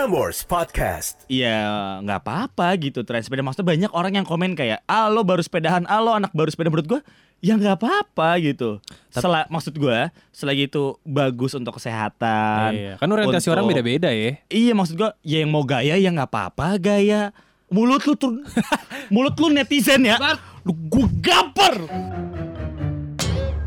Prambors Podcast. ya nggak apa-apa gitu tren sepeda. Maksudnya banyak orang yang komen kayak ah lo baru sepedahan ah lo anak baru sepeda. Menurut gue ya nggak apa-apa gitu. Sela, maksud gue selagi itu bagus untuk kesehatan. Iya, kan orientasi untuk- orang beda-beda ya. iya maksud gue ya yang mau gaya ya nggak apa-apa gaya. Mulut lu tuh mulut lu netizen ya. Lu gue gaper.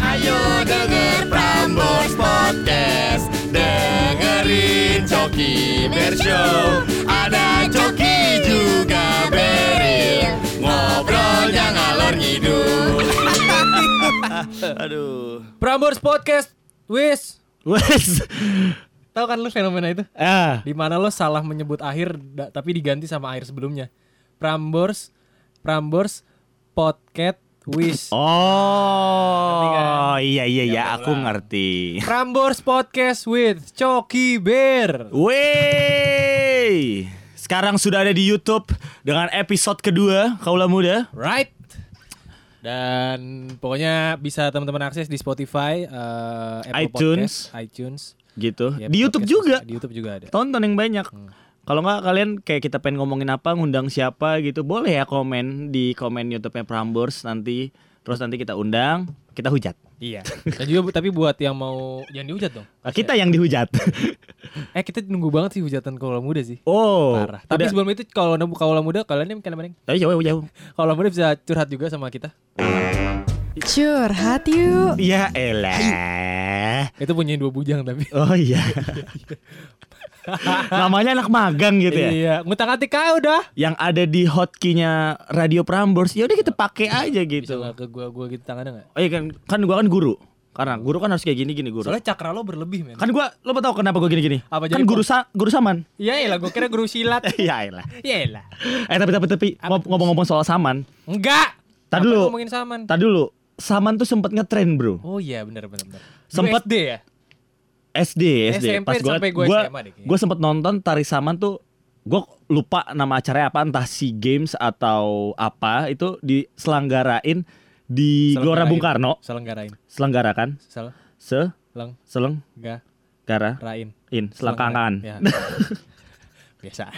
Ayo denger Prambors Podcast. Dengerin Coki Bershow Ada Coki juga Beril Ngobrolnya ngalor ngidul aduh Prambors Podcast, wis. wes Tahu kan lu fenomena itu? ah Di mana lo salah menyebut akhir da- tapi diganti sama akhir sebelumnya. Prambors, Prambors Podcast Wis. oh kan? iya iya iya aku ngerti Prambors Podcast with Coki Bear. Wey, sekarang sudah ada di YouTube dengan episode kedua Kaula Muda. Right. Dan pokoknya bisa teman-teman akses di Spotify, eh, Apple iTunes. Podcast, iTunes. Gitu. Ya, di YouTube podcast juga. Di YouTube juga ada. Tonton yang banyak. Kalau nggak kalian kayak kita pengen ngomongin apa, ngundang siapa gitu, boleh ya komen di komen YouTube-nya Prambors nanti. Terus nanti kita undang, kita hujat. Iya. Dan juga tapi buat yang mau jangan dihujat dong. Nah, kita yang dihujat. Eh kita nunggu banget sih hujatan kaula muda sih. oh, Parah. Tapi udah. sebelum itu kalau nemu kaula muda kalian yang kalian Tapi jauh jauh. Kaula muda bisa curhat juga sama kita. Curhat yuk. Ya elah. Itu punya dua bujang tapi. Oh iya. Namanya anak magang gitu ya. Iya, ngutang hati kau dah. yang ada di hotkey-nya Radio Prambors ya udah kita pakai aja Bisa gitu. nggak ke gua gua gitu tangannya nggak? Oh iya kan kan gua kan guru. Karena guru kan harus kayak gini gini guru. Soalnya cakra lo berlebih men. Kan gua lo tahu kenapa gua gini gini? Apa, kan guru sa guru saman. Iya lah, gua kira guru silat. Iya lah. Iya lah. Eh tapi tapi tapi ngomong-ngomong soal saman, Enggak. Tadi dulu. ngomongin saman. tadi dulu saman tuh sempet ngetren bro. Oh iya benar benar benar. Sempet- SD ya? SD SD SMP gua sampai gua gua, deh sempet nonton tari saman tuh Gue lupa nama acaranya apa entah SEA Games atau apa itu diselenggarain di Gelora Bung Karno Selenggarain. selenggarakan Sel se leng seleng ga gara rain. in selangkangan Ya. Biasa.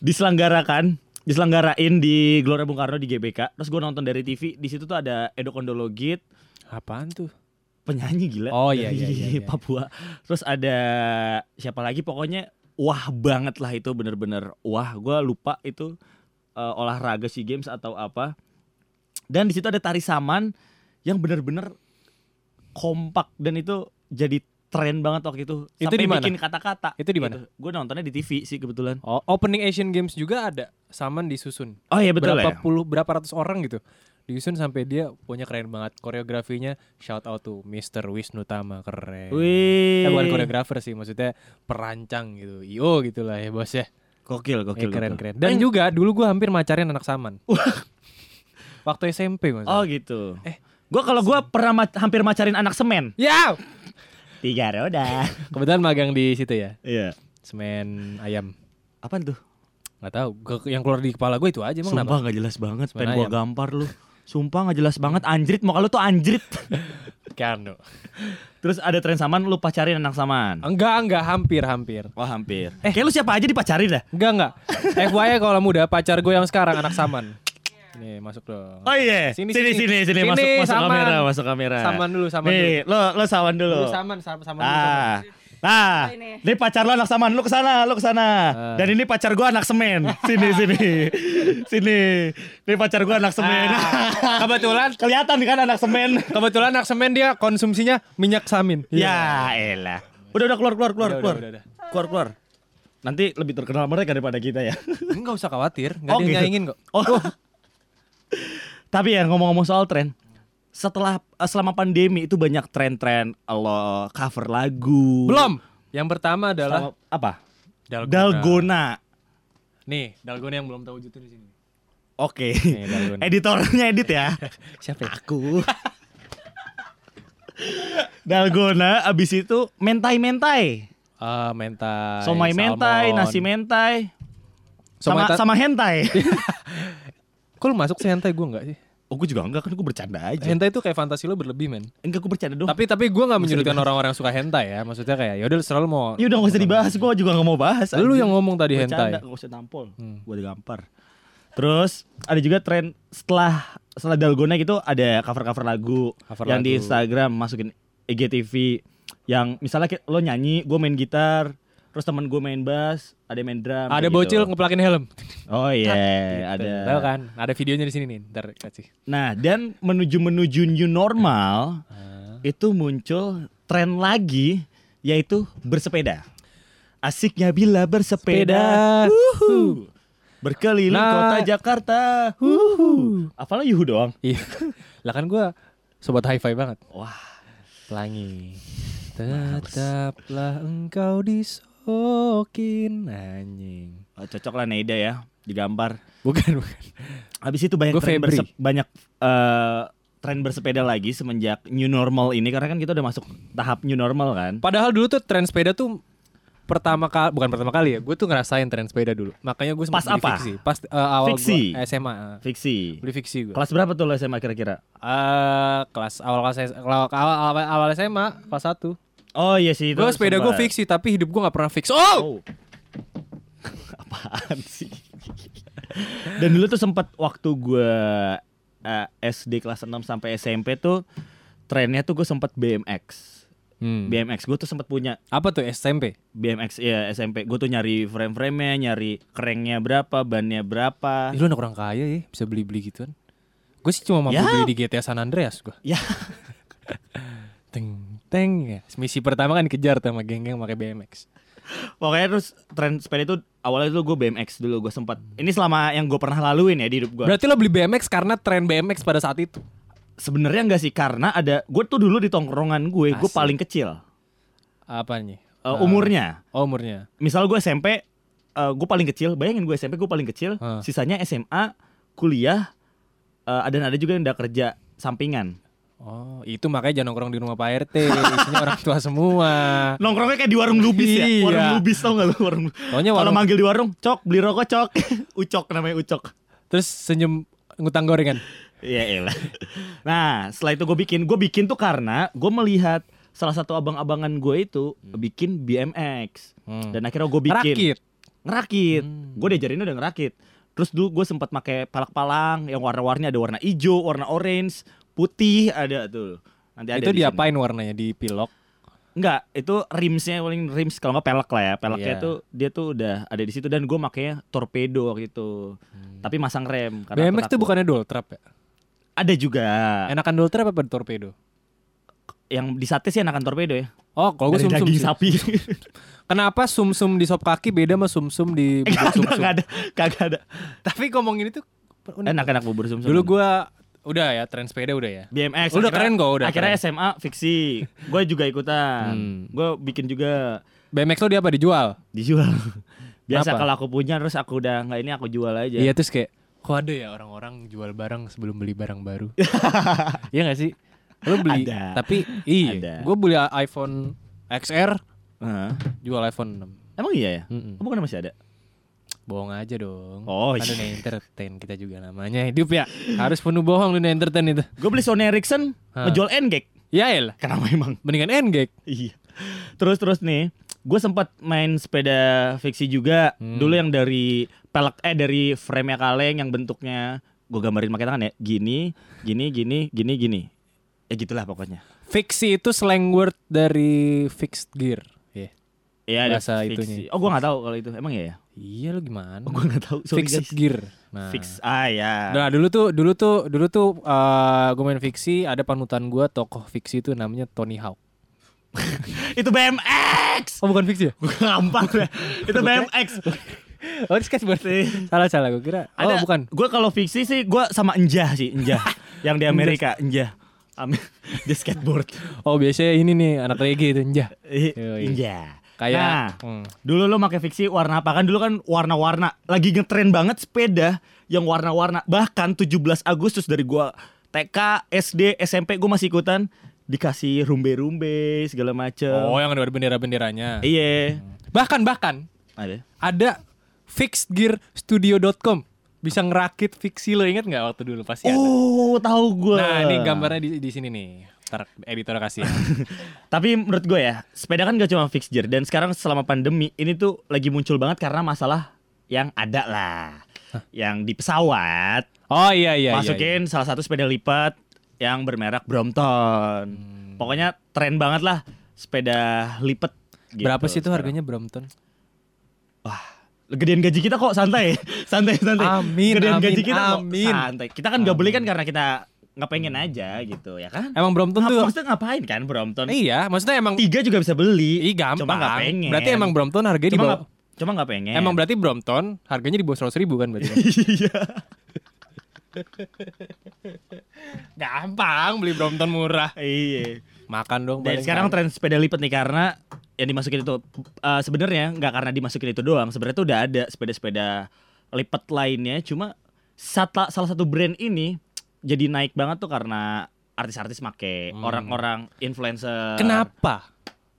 diselenggarakan diselenggarain di Gelora Bung Karno di GBK terus gue nonton dari TV di situ tuh ada Edo Kondologit Apaan tuh? Penyanyi gila Oh, iya, dari iya, iya, iya. Papua terus ada siapa lagi pokoknya wah banget lah itu bener-bener wah gue lupa itu eh, olahraga SEA Games atau apa dan di situ ada tari saman yang bener-bener kompak dan itu jadi tren banget waktu itu Itu sampai di mana? bikin kata-kata Itu di mana? gue nontonnya di TV sih kebetulan Oh, opening Asian Games juga ada. Saman disusun. oh iya betul berapa ya puluh berapa ratus orang gitu. Disusun sampai dia punya keren banget koreografinya. Shout out to Mr. Wisnu Tama keren. Wih, Eh, bukan koreografer sih, maksudnya perancang gitu. IO gitu lah ya bos ya. gokil Eh, gokil keren gokil. keren. Dan juga dulu gua hampir macarin anak Saman. Waktu SMP mas. Oh gitu. Eh. Gua kalau gua pernah ma- hampir macarin anak semen. Ya. Tiga roda. Kebetulan magang di situ ya. Iya. Semen ayam. Apaan tuh? Nggak tahu. Gua- Yang keluar di kepala gue itu aja emang Sumpah kenapa? nggak jelas banget. Semen Pengen ayam. gampar lu. Sumpah nggak jelas banget. Anjrit. Mau kalau tuh anjrit. Kano. Terus ada tren saman lu pacarin anak saman. Enggak enggak hampir hampir. Wah hampir. Eh. Kayak lu siapa aja dipacarin dah. Enggak enggak. FYI kalau muda pacar gue yang sekarang anak Saman. Nih masuk dong. Oh iya. Sini, Sini sini. sini sini, Sini, masuk masuk Saman. kamera, masuk kamera. Saman dulu, Saman Nih, lo lo saman dulu. Dulu Saman Saman, saman dulu, Saman. Ah. Nah, ini pacar lo anak saman, lu ke sana, lu ke sana. Ah. Dan ini pacar gua anak semen. Sini, sini, sini. Ini pacar gua anak semen. Ah. Kebetulan Kelihatan kan anak semen. kebetulan anak semen dia konsumsinya minyak samin. Ya, elah. Udah udah keluar keluar keluar Udah, keluar. udah, udah, Keluar keluar. Nanti lebih terkenal mereka daripada kita ya. Enggak usah khawatir, enggak Oh, ada yang gitu. nyaingin kok. Oh. Tapi ya ngomong-ngomong soal tren, setelah eh, selama pandemi itu banyak tren-tren lo cover lagu. Belum. Yang pertama adalah Sama- apa? Dalgona. Dalgona. Nih, Dalgona yang belum tahu wujudnya di sini. Oke. Dalgona. Editornya edit ya. Siapa? ya? Aku. Dalgona abis itu mentai-mentai. Ah, mentai. Somai mentai, nasi mentai. Somai Sama sama hentai. Kok lu masuk sih hentai gue enggak sih? Oh gue juga enggak kan gue bercanda aja. Hentai itu kayak fantasi lo berlebih men. Enggak gue bercanda dong. Tapi tapi gue Bisa menyudutkan orang-orang yang suka hentai ya. Maksudnya kayak ya udah selalu mau. Ya udah gak usah dibahas, gue juga gak mau bahas. Lu yang ngomong tadi Bercanda, hentai. gak usah nampol. Hmm. Gue digampar. Terus ada juga tren setelah setelah dalgona gitu ada cover-cover lagu Cover yang di lagu. Instagram masukin IGTV yang misalnya lo nyanyi, gue main gitar, terus temen gue main bass, ada main drum. Ada bocil gitu. ngeplakin helm. Oh iya, ada. Tahu kan? Ada videonya di sini nih. Ntar kasih. Nah, dan menuju menuju new normal itu muncul tren lagi yaitu bersepeda. Asiknya bila bersepeda. Sepeda. Berkeliling Nah. kota Jakarta. Wuhu. Apalah Yuhu doang. Iya. lah kan gue sobat hi-fi banget. Wah, Pelangi. Tetaplah engkau disokin anjing. oh, cocok lah Neida ya digambar. Bukan, bukan. Habis itu banyak Gua tren Febri. berse- banyak eh, tren bersepeda lagi semenjak new normal ini karena kan kita udah masuk tahap new normal kan. Padahal dulu tuh tren sepeda tuh pertama kali bukan pertama kali ya gue tuh ngerasain tren sepeda dulu makanya gue Pas apa? fiksi pas eh, awal Fiksi? gue SMA eh, Fiksi. beli fiksi gue Kelas berapa tuh lo SMA kira-kira? Eh, kelas awal kelas awal, awal, awal, awal SMA kelas 1 Oh iya sih itu. gue sepeda gue sempat. fiksi tapi hidup gue nggak pernah fix oh Oh. Apaan sih? Dan dulu tuh sempat waktu gue eh, SD kelas 6 sampai SMP tuh trennya tuh gue sempat BMX. Hmm. BMX gue tuh sempat punya apa tuh SMP BMX ya SMP. Gue tuh nyari frame-frame-nya, nyari kerennya berapa, bannya berapa. Ih, lu anak orang kaya ya bisa beli beli gituan gue sih cuma mampu Ya. beli di GTA San Andreas gue Ya, teng ya misi pertama kan dikejar sama geng-geng pakai BMX pokoknya terus tren sepeda itu awalnya tuh gue BMX dulu gue sempat. Ini selama yang gue pernah laluin ya di hidup gue. berarti lo beli BMX karena tren BMX pada saat itu Sebenarnya enggak sih karena ada gue tuh dulu di tongkrongan gue, gue paling kecil apa nih eh, umurnya. oh, umurnya misal gue SMP eh, gue paling kecil bayangin gue SMP gue paling kecil Hah. sisanya SMA kuliah eh, dan ada juga yang udah kerja sampingan Oh, itu makanya jangan nongkrong di rumah Pak RT, isinya orang tua semua. nongkrongnya kayak di warung lubis ya Iya. warung lubis tau gak lu warung Taunya kalau warung- manggil di warung cok beli rokok cok ucok namanya ucok Terus senyum ngutang gorengan. Iya elah. Nah setelah itu gue bikin Gue bikin tuh karena Gue melihat Salah satu abang-abangan gue itu Bikin BMX Hmm. Dan akhirnya gue bikin Rakit. Ngerakit Hmm. Gue diajarin udah ngerakit Terus dulu gue sempat pakai palak-palang Yang warna-warni ada warna hijau Warna orange Putih ada tuh Nanti ada itu di diapain warnanya? Di pilok. Enggak, itu rimsnya paling rims kalau nggak pelek lah ya. Peleknya Iya. tuh dia tuh udah ada di situ dan gue makanya torpedo waktu itu. Tapi masang rem. BMX tuh bukannya dual trap ya? Ada juga. Enakan dual trap apa torpedo? Yang di sate sih enakan torpedo ya. Oh, kalau gue sum-sum daging sih. sapi. Kenapa sum-sum di sop kaki beda sama sum-sum di Enggak bubur sum-sum? enggak ada, kagak ada. Tapi ngomongin itu. Enak-enak bubur sumsum. Dulu gua udah ya tren sepeda udah ya. BMX. Udah akhirnya- keren kok, udah Akhirnya keren. SMA fiksi. Gue juga ikutan. Hmm. Gue bikin juga BMX lo dia apa dijual? dijual. Biasa kalau aku punya terus aku udah nggak ini aku jual aja. Iya terus kayak kok ada ya orang-orang jual barang sebelum beli barang baru. Iya gak sih? Lo beli Ada. tapi iya, gue beli iPhone XR Heeh. jual iPhone 6. Emang iya ya? Mm-mm. Oh, bukan masih ada? Bohong aja dong. Oh, Kan iya. dunia entertain kita juga namanya hidup ya. Harus penuh bohong dunia entertain itu. Gue beli Sony Ericsson ngejual N-Gag. Ya elah, Kenapa emang? mendingan N-Gag. Iya. Terus terus nih, gue sempat main sepeda fiksi juga. Hmm. Dulu yang dari pelek eh dari frame kaleng yang bentuknya gue gambarin pakai tangan ya. Gini, gini, gini, gini, gini. Ya gitulah pokoknya. Fiksi itu slang word dari fixed gear. Iya. Iya ada Bahasa fiksi. itunya. Oh gue nggak tahu kalau itu. Emang iya ya? Iya lo gimana? Oh, gue nggak tahu. Sorry fixed guys. gear. Nah. Fix. Ah ya. Nah dulu tuh dulu tuh dulu tuh gue main fiksi ada panutan gue tokoh fiksi itu namanya Tony Hawk. itu BMX. Oh bukan fiksi ya? Gampang ya. Itu BMX. Oh ini skateboard. salah salah gue kira. Ada, oh bukan. Gue kalau fiksi sih gue sama Enjah sih, Enjah. yang di Amerika, Enjah. Dia skateboard. Oh biasanya ini nih anak reggae itu Njah. Eh, Yoi. Enjah. Kayak Nah, hmm. dulu lo pakai fiksi warna apa kan? Dulu kan warna-warna. Lagi ngetren banget sepeda yang warna-warna. Bahkan 17 Agustus dari gua TK, SD, SMP gue masih ikutan dikasih rumbe-rumbe segala macem. Oh yang ada bendera-benderanya. Iya. Bahkan bahkan Ada. ada fixedgearstudio.com. bisa ngerakit fiksi lo inget nggak waktu dulu pasti ada. Oh, tahu gue. Nah, ini gambarnya di, di sini nih. Ntar editor kasih ya. Tapi menurut gue ya, sepeda kan gak cuma fixture dan sekarang selama pandemi ini tuh lagi muncul banget karena masalah yang ada lah. Yang di pesawat Oh iya iya. iya, masukin salah satu sepeda lipat yang bermerek Brompton. Hmm. Pokoknya tren banget lah sepeda lipat. iya. Berapa sih itu harganya Brompton? Gedean gaji kita kok santai, santai, santai. Amin, Gedean amin, gaji kita kok amin. santai. Kita kan gak beli kan karena kita nggak pengen aja gitu ya kan? Emang Brompton Ngap- tuh maksudnya ngapain kan Brompton? Iya, maksudnya emang Tiga juga bisa beli. Ih gampang. Cuma nggak pengen. Berarti emang Brompton harganya di cuma bawah. nggak cuma nggak pengen. Emang berarti Brompton harganya di bawah seratus ribu kan berarti? iya. gampang beli Brompton murah. Iya. Makan dong. Dan sekarang tren sepeda lipat nih karena yang dimasukin itu eh, sebenarnya nggak karena dimasukin itu doang. Sebenarnya tuh udah ada sepeda-sepeda lipat lainnya. Cuma sata- salah satu brand ini jadi naik banget tuh karena artis-artis make Hmm. orang-orang influencer. Kenapa?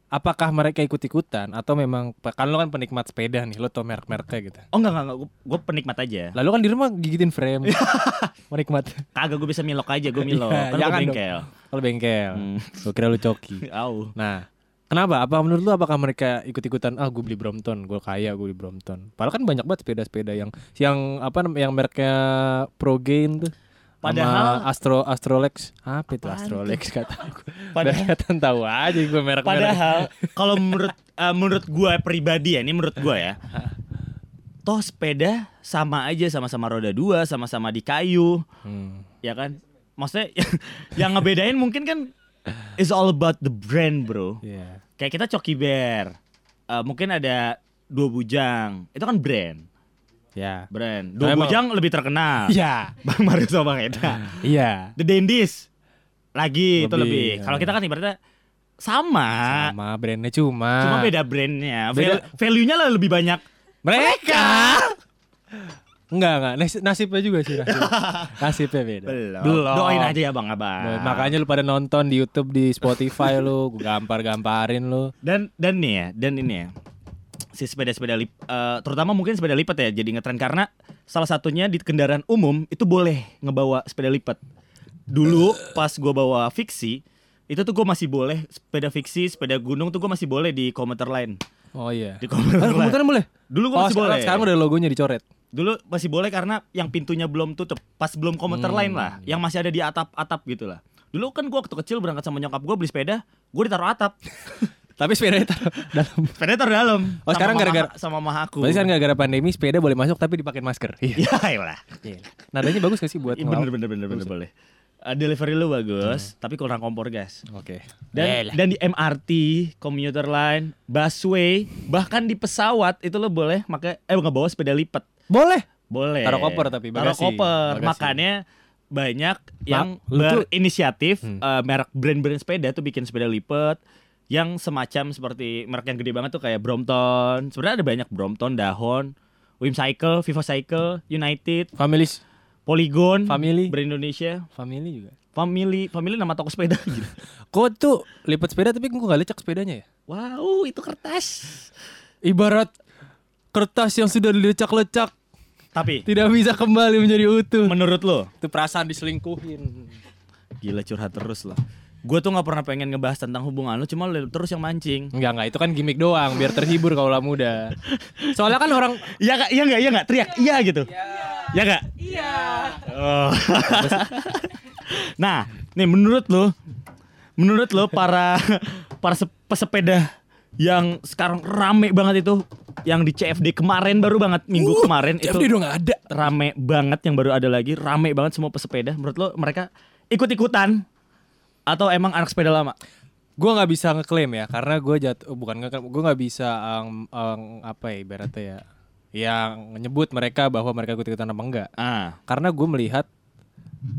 Apakah mereka ikut-ikutan atau memang kan lo kan penikmat sepeda nih, lo tau merek-mereknya gitu. Oh enggak enggak, enggak. gue penikmat aja. Lalu kan di rumah gigitin frame. Menikmat. Kagak gue bisa milok aja, gue milok. Iya, kan gue bengkel. Kalau bengkel. Hmm. Gue kira lu coki. Au. Nah, kenapa? Apa menurut lu apakah mereka ikut-ikutan ah gue beli Brompton, gue kaya gue beli Brompton. Padahal kan banyak banget sepeda-sepeda yang yang apa yang mereknya Pro Gain tuh. Padahal- Sama Astro Astrolex. Apa itu Astrolex kata gue. Padahal- Padahal tahu aja gue merek-merek. Padahal kalau menurut eh, menurut gue pribadi ya, ini menurut gue ya. Toh sepeda sama aja sama-sama roda dua, sama-sama di kayu, Hmm. ya kan? Maksudnya yang ngebedain mungkin kan is all about the brand, bro. Iya. Kayak kita Coki Bear. Eh, mungkin ada dua bujang. Itu kan brand. Ya. Brand. Dua bujang lebih terkenal. Iya. Bang Mario sama Bang Eda. Iya. The Dandies lagi itu Lebih, lebih. ya. Kalau kita kan ibaratnya sama, Sama brandnya cuma. cuma beda brandnya. Beda- Val- Value-nya lah lebih banyak. Mereka. Enggak enggak Nas- nasibnya juga sih nasib. nasibnya beda. Doain aja ya Bang Abang. Makanya lu pada nonton di YouTube di Spotify lu, gue gampar-gamparin lu. dan dan nih ya, dan ini ya. Si sepeda-sepeda lip, eh, terutama mungkin sepeda lipat ya jadi ngetren karena salah satunya di kendaraan umum itu boleh ngebawa sepeda lipat. Dulu pas gua bawa fiksi itu tuh gue masih boleh sepeda fiksi, sepeda gunung tuh gue masih boleh di komuter lain. Oh iya. Di komuter Ah, lain. komputernya boleh? Dulu gue Oh, masih boleh. sekarang udah logonya dicoret. Dulu masih boleh karena yang pintunya belum tutup, pas belum komuter Hmm. lain lah, yang masih ada di atap-atap gitu lah. Dulu kan gua waktu kecil berangkat sama nyokap gua beli sepeda, gua ditaruh atap. Tapi sepedanya taruh dalam. Sepeda taruh dalam. Oh, Sama sekarang gara-gara- sama mama aku. Berarti kan gara-gara pandemi sepeda boleh masuk tapi dipakai masker. Iya. Ya lah. Nadanya bagus gak sih buat Iya, bener bener bener bener boleh. Uh, delivery lu bagus, Hmm. tapi kurang kompor gas. Oke. Dan dan di MRT, commuter line, busway, bahkan di pesawat itu lo boleh pakai eh ngebawa sepeda lipat. Boleh. Boleh. Taruh koper tapi, Taruh bagasi. koper. Bagasi. Makanya banyak yang tuh- berinisiatif Hmm. eh, merek brand-brand sepeda tuh bikin sepeda lipat yang semacam seperti merek yang gede banget tuh kayak Brompton. Sebenarnya ada banyak Brompton, Dahon, Wim Cycle, Vivo Cycle, United, Family Polygon, Family. brand Indonesia, family juga. Family, Family nama toko sepeda gitu. Kok tuh lipat sepeda tapi kok gak lecek sepedanya ya? Wow, itu kertas. Ibarat kertas yang sudah dilecak-lecak Tapi tidak bisa kembali menjadi utuh. menurut lo, Itu perasaan diselingkuhin. gila curhat terus loh. Gue tuh nggak pernah pengen ngebahas tentang hubungan lu, cuma lu terus yang mancing. Enggak enggak itu kan gimmick doang biar terhibur kaulah muda. Soalnya kan orang Iya kak, iya nggak, iya nggak, teriak, iya gitu. Iya nggak? Iya. Oh. nah, nih menurut lo, menurut lo para para se- pesepeda yang sekarang rame banget itu, yang di CFD kemarin baru banget minggu kemarin itu CFD udah nggak ada. rame banget yang baru ada lagi, rame banget semua pesepeda. Menurut lo mereka ikut-ikutan atau emang anak sepeda lama? Gue nggak bisa ngeklaim ya karena gue jatuh bukan ngeklaim gue nggak bisa ang, ang- apa ya ibaratnya ya yang nyebut mereka bahwa mereka ikut ikutan apa enggak. Ah, karena gue melihat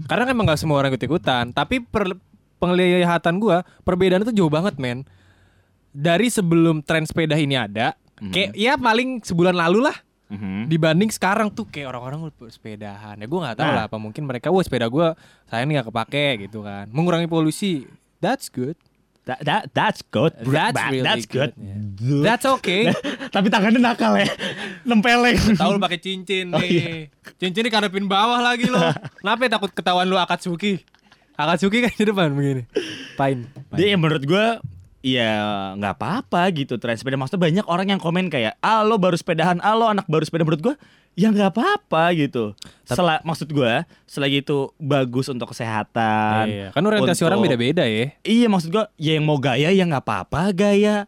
karena emang nggak semua orang ikut ikutan tapi per, penglihatan gue perbedaan itu jauh banget men. Dari sebelum tren sepeda ini ada kayak ya paling sebulan lalu lah mhm. dibanding sekarang tuh kayak orang-orang sepedahan ya gue nggak tahu Nah. lah apa mungkin mereka wah sepeda gue saya ini nggak kepake gitu kan mengurangi polusi that's good That, that that's good. bro. That's really that's good. good, yeah. That's okay. Tapi tangannya nakal ya. Nempeleng. Tahu lu pakai cincin Oh, nih. iya. Cincin dikarepin bawah lagi lo. Kenapa ya takut ketahuan lu Akatsuki? Akatsuki kan di depan begini. Pain. Dia yang menurut gue ya nggak apa-apa gitu tren sepeda. Maksudnya banyak orang yang komen kayak ah lo baru sepedahan ah lo anak baru sepeda. Menurut gue ya nggak apa-apa gitu. Sela, maksud gue selagi itu bagus untuk kesehatan Iya, kan orientasi untuk- orang beda-beda ya. iya maksud gue ya yang mau gaya ya nggak apa-apa gaya.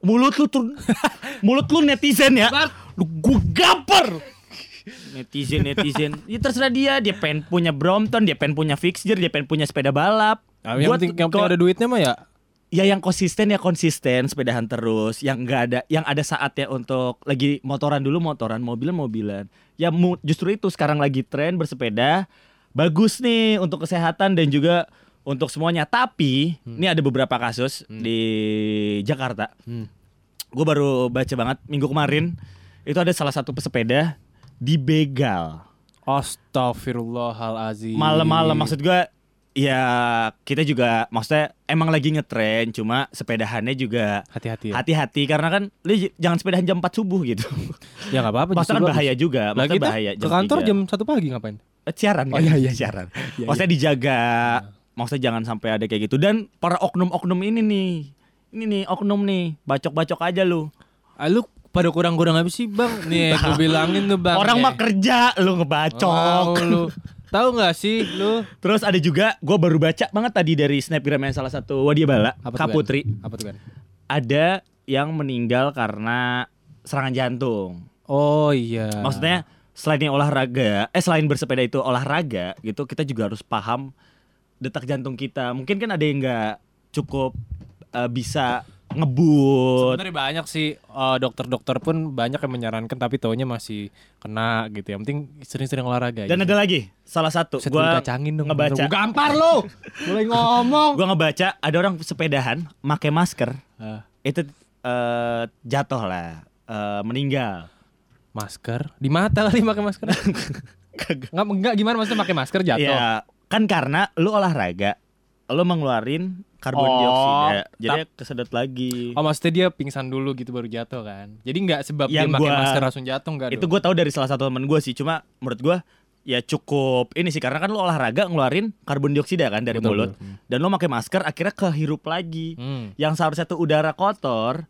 Mulut lu tuh mulut lu netizen ya. Lu gue gaper. Netizen netizen. Ya terserah dia dia pengen punya Brompton dia pengen punya fixture dia pengen punya sepeda balap. Nah, yang penting yang penting ada duitnya mah ya ya yang konsisten ya konsisten sepedahan terus. Yang enggak ada yang ada saatnya untuk lagi motoran dulu motoran mobilan mobilan. Ya justru itu sekarang lagi tren bersepeda. Bagus nih untuk kesehatan dan juga untuk semuanya. Tapi ini ada beberapa kasus di Jakarta. Hmm. gue baru baca banget minggu kemarin itu ada salah satu pesepeda dibegal. Astagfirullahalazim. malam-malam maksud gua ya kita juga maksudnya emang lagi ngetren cuma sepedahannya juga hati-hati ya. hati-hati karena kan lu j- jangan sepedahan jam 4 subuh gitu. Ya enggak apa-apa. Maksudnya kan bahaya juga, maksudnya kita bahaya ke kantor 3. jam 1 pagi ngapain? Eh, siaran Oh, kan? iya, iya. siaran. Iya, maksudnya dijaga. Maksudnya jangan sampai ada kayak gitu dan para oknum-oknum ini nih. Ini nih oknum nih, bacok-bacok aja lu. Ah, lu pada kurang-kurang habis sih, Bang? Nih, gue bilangin tuh, Bang. Orang Eh. mah kerja, lu ngebacok. Oh, lu. Tahu nggak sih lu? Terus ada juga gue baru baca banget tadi dari snapgram yang salah satu Wadia Bala, Apa Kak? Putri. Apa tuh kan? ada yang meninggal karena serangan jantung. Oh iya. Maksudnya selain olahraga, eh selain bersepeda itu olahraga gitu, kita juga harus paham detak jantung kita. Mungkin kan ada yang nggak cukup eh, bisa ngebut. Sebenarnya banyak sih eh, dokter-dokter pun banyak yang menyarankan tapi taunya masih kena gitu. Yang penting sering-sering olahraga. Dan aja. ada lagi salah satu Set, gua kacangin dong. ngebaca. Gua gampar lu. Mulai ngomong. Gua ngebaca ada orang sepedahan pakai masker. Ah, Itu eh, jatuh lah, eh, meninggal. masker di mata kali pakai masker. Enggak enggak gimana maksudnya pakai masker jatuh. Ya, kan karena lu olahraga, lu mengeluarin karbon Oh, dioksida, jadi kesedot lagi. Oh maksudnya dia pingsan dulu gitu baru jatuh kan? Jadi nggak sebab Yang dia pakai masker langsung jatuh nggak itu gue tahu dari salah satu temen gue sih. Cuma menurut gue ya cukup ini sih. Karena kan lo olahraga ngeluarin karbon dioksida kan dari Betul, mulut. betul. dan lo pakai masker akhirnya kehirup lagi. Hmm. yang seharusnya tuh udara kotor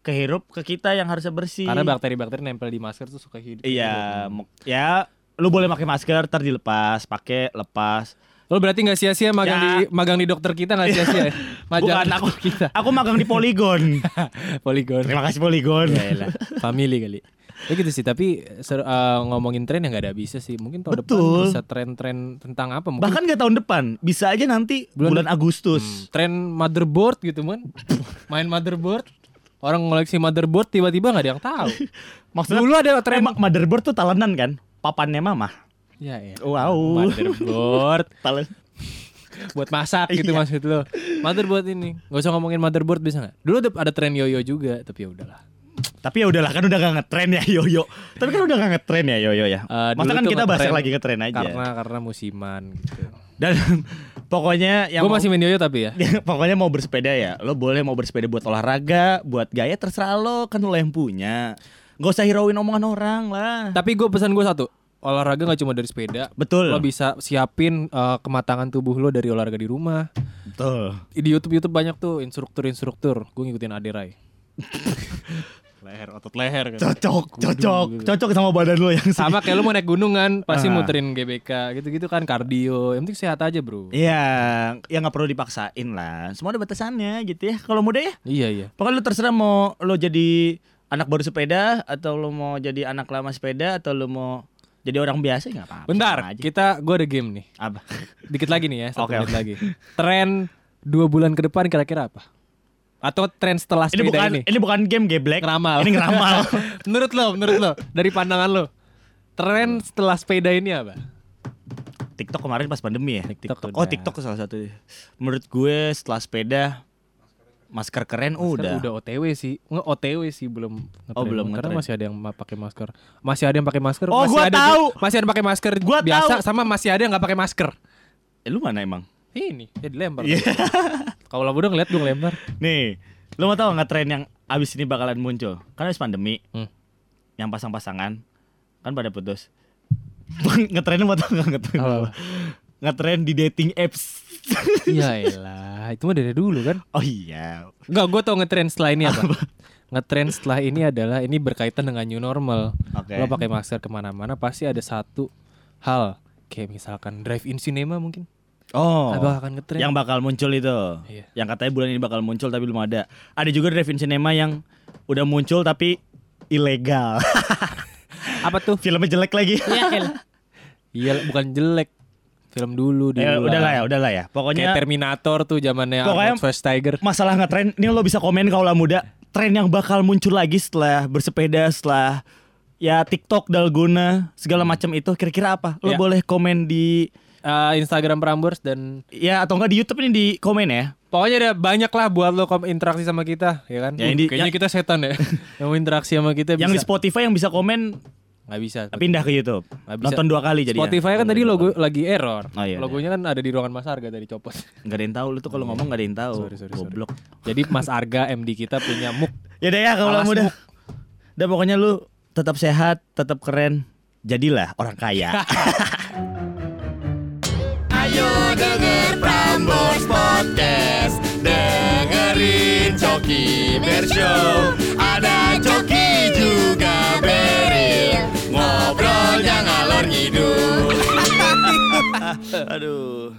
kehirup ke kita yang harusnya bersih. Karena bakteri-bakteri nempel di masker tuh suka hidup. Iya. mu- ya lu boleh pakai masker ntar dilepas pakai lepas Lo berarti nggak sia-sia magang Ya. di magang di dokter kita nggak sia-sia ya? Magang bukan aku kita. aku magang di Polygon. Poligon terima kasih Polygon. Ya Family kali. Ya gitu sih tapi ser- eh, ngomongin tren ya nggak ada bisa sih. Mungkin tahun Betul. depan bisa tren-tren tentang apa Mungkin? Bahkan gak tahun depan bisa aja nanti Bulan- bulan, Agustus. Hmm, tren motherboard gitu kan Main motherboard Orang ngoleksi motherboard tiba-tiba nggak ada yang tahu. Maksudnya Dulu ada tren Emang motherboard tuh talenan kan? Papannya mama Ya ya wow Motherboard buat masak gitu Iya. maksud lo motherboard ini nggak usah ngomongin motherboard bisa nggak dulu ada, tren yoyo juga tapi ya udahlah Tapi ya udahlah kan udah gak ngetren ya Yoyo. Tapi kan udah gak ngetren ya Yoyo ya. Eh, Masa kan kita bahas lagi ngetren aja. karena karena musiman gitu Dan pokoknya yang gue masih main yoyo tapi ya pokoknya mau bersepeda ya. Lo boleh mau bersepeda buat olahraga, buat gaya terserah lo, kan lo yang punya. Gak usah hirauin omongan orang lah. tapi gue pesan gue satu olahraga nggak cuma dari sepeda. Betul. lo bisa siapin eh, kematangan tubuh lo dari olahraga di rumah. Betul. di YouTube YouTube banyak tuh instruktur instruktur gue ngikutin Aderai leher otot leher kan. Cocok, cocok, cocok sama badan lo yang sama kayak lo mau naik gunung kan pasti Ah. muterin GBK gitu-gitu kan kardio. Yang penting sehat aja bro. Iya, ya nggak perlu dipaksain lah. Semua ada batasannya gitu ya. Kalau muda ya, iya iya. Pokoknya lo terserah mau lo jadi anak baru sepeda atau lo mau jadi anak lama sepeda atau lo mau jadi orang biasa ya nggak apa-apa. bentar kita gue ada game nih Apa? dikit lagi nih ya satu Oke, menit oke. lagi tren dua bulan ke depan kira-kira apa atau tren setelah Ini sepeda bukan ini, ini bukan game geblek. ngeramal Ini ngeramal. menurut lo menurut lo dari pandangan lo tren setelah sepeda ini apa TikTok kemarin pas pandemi ya. TikTok Oh udah. TikTok salah satu. Menurut gue setelah sepeda masker keren Masker udah. udah OTW sih nggak OTW sih belum Oh, belum karena masih ada yang pakai masker masih ada yang pakai masker Oh, masih gua ada tahu. masih ada yang pakai masker Gua biasa tahu. sama masih ada yang nggak pakai masker Eh, lu mana emang? ini ya dilempar Iya. Kalau lah udah ngeliat gue ngelempar. Nih, lu mau tahu nggak tren yang abis ini bakalan muncul? Kan habis pandemi, Hmm. yang pasang-pasangan kan pada putus. ngetrennya mau tau nggak ngetren? Apa? Ngetren di dating apps. Iya elah, itu mah dari dulu kan. oh iya. Enggak, gue tau ngetrend setelah ini apa? ngetrend setelah ini adalah ini berkaitan dengan new normal. Oke. Lo pakai masker ke mana-mana pasti ada satu hal kayak misalkan drive-in cinema mungkin. Oh. Apa akan ngetrend? Yang bakal muncul itu. Iya. Yang katanya bulan ini bakal muncul tapi belum ada. Ada juga drive-in cinema yang udah muncul tapi ilegal. apa tuh? Filmnya jelek lagi. Iya, bukan jelek. Film dulu dulu. Ya, udahlah ya, udahlah ya. Kayak Pokoknya Terminator tuh zamannya Pokoknya- Arnold Schwarzenegger. masalah ngetren ini lo bisa komen kalau muda tren yang bakal muncul lagi setelah bersepeda setelah ya TikTok dalgona segala macam itu kira-kira apa lo Ya. boleh komen di Eh, Instagram Prambors dan ya atau enggak di YouTube ini di komen ya pokoknya ada banyak lah buat lo kom- interaksi sama kita, ya kan? Ya, Uh, ini- kayaknya yang- kita setan ya. yang mau interaksi sama kita yang di bisa. Spotify yang bisa komen Nggak bisa. pindah ke YouTube. Nggak bisa. nonton dua kali jadi Spotify kan tadi logo lagi error. Oh, iya, Logonya kan ada di ruangan Mas Arga tadi copot. nggak ada yang tahu lu tuh kalau ngomong nggak ada yang tahu. Sorry, sorry, sorry. goblok. Jadi Mas Arga MD kita punya muk. ya deh ya kalau Alas muda udah pokoknya lu tetap sehat tetap keren. Jadilah orang kaya. Ayo denger Prambors Podcast. Dengerin Coki Bear aduh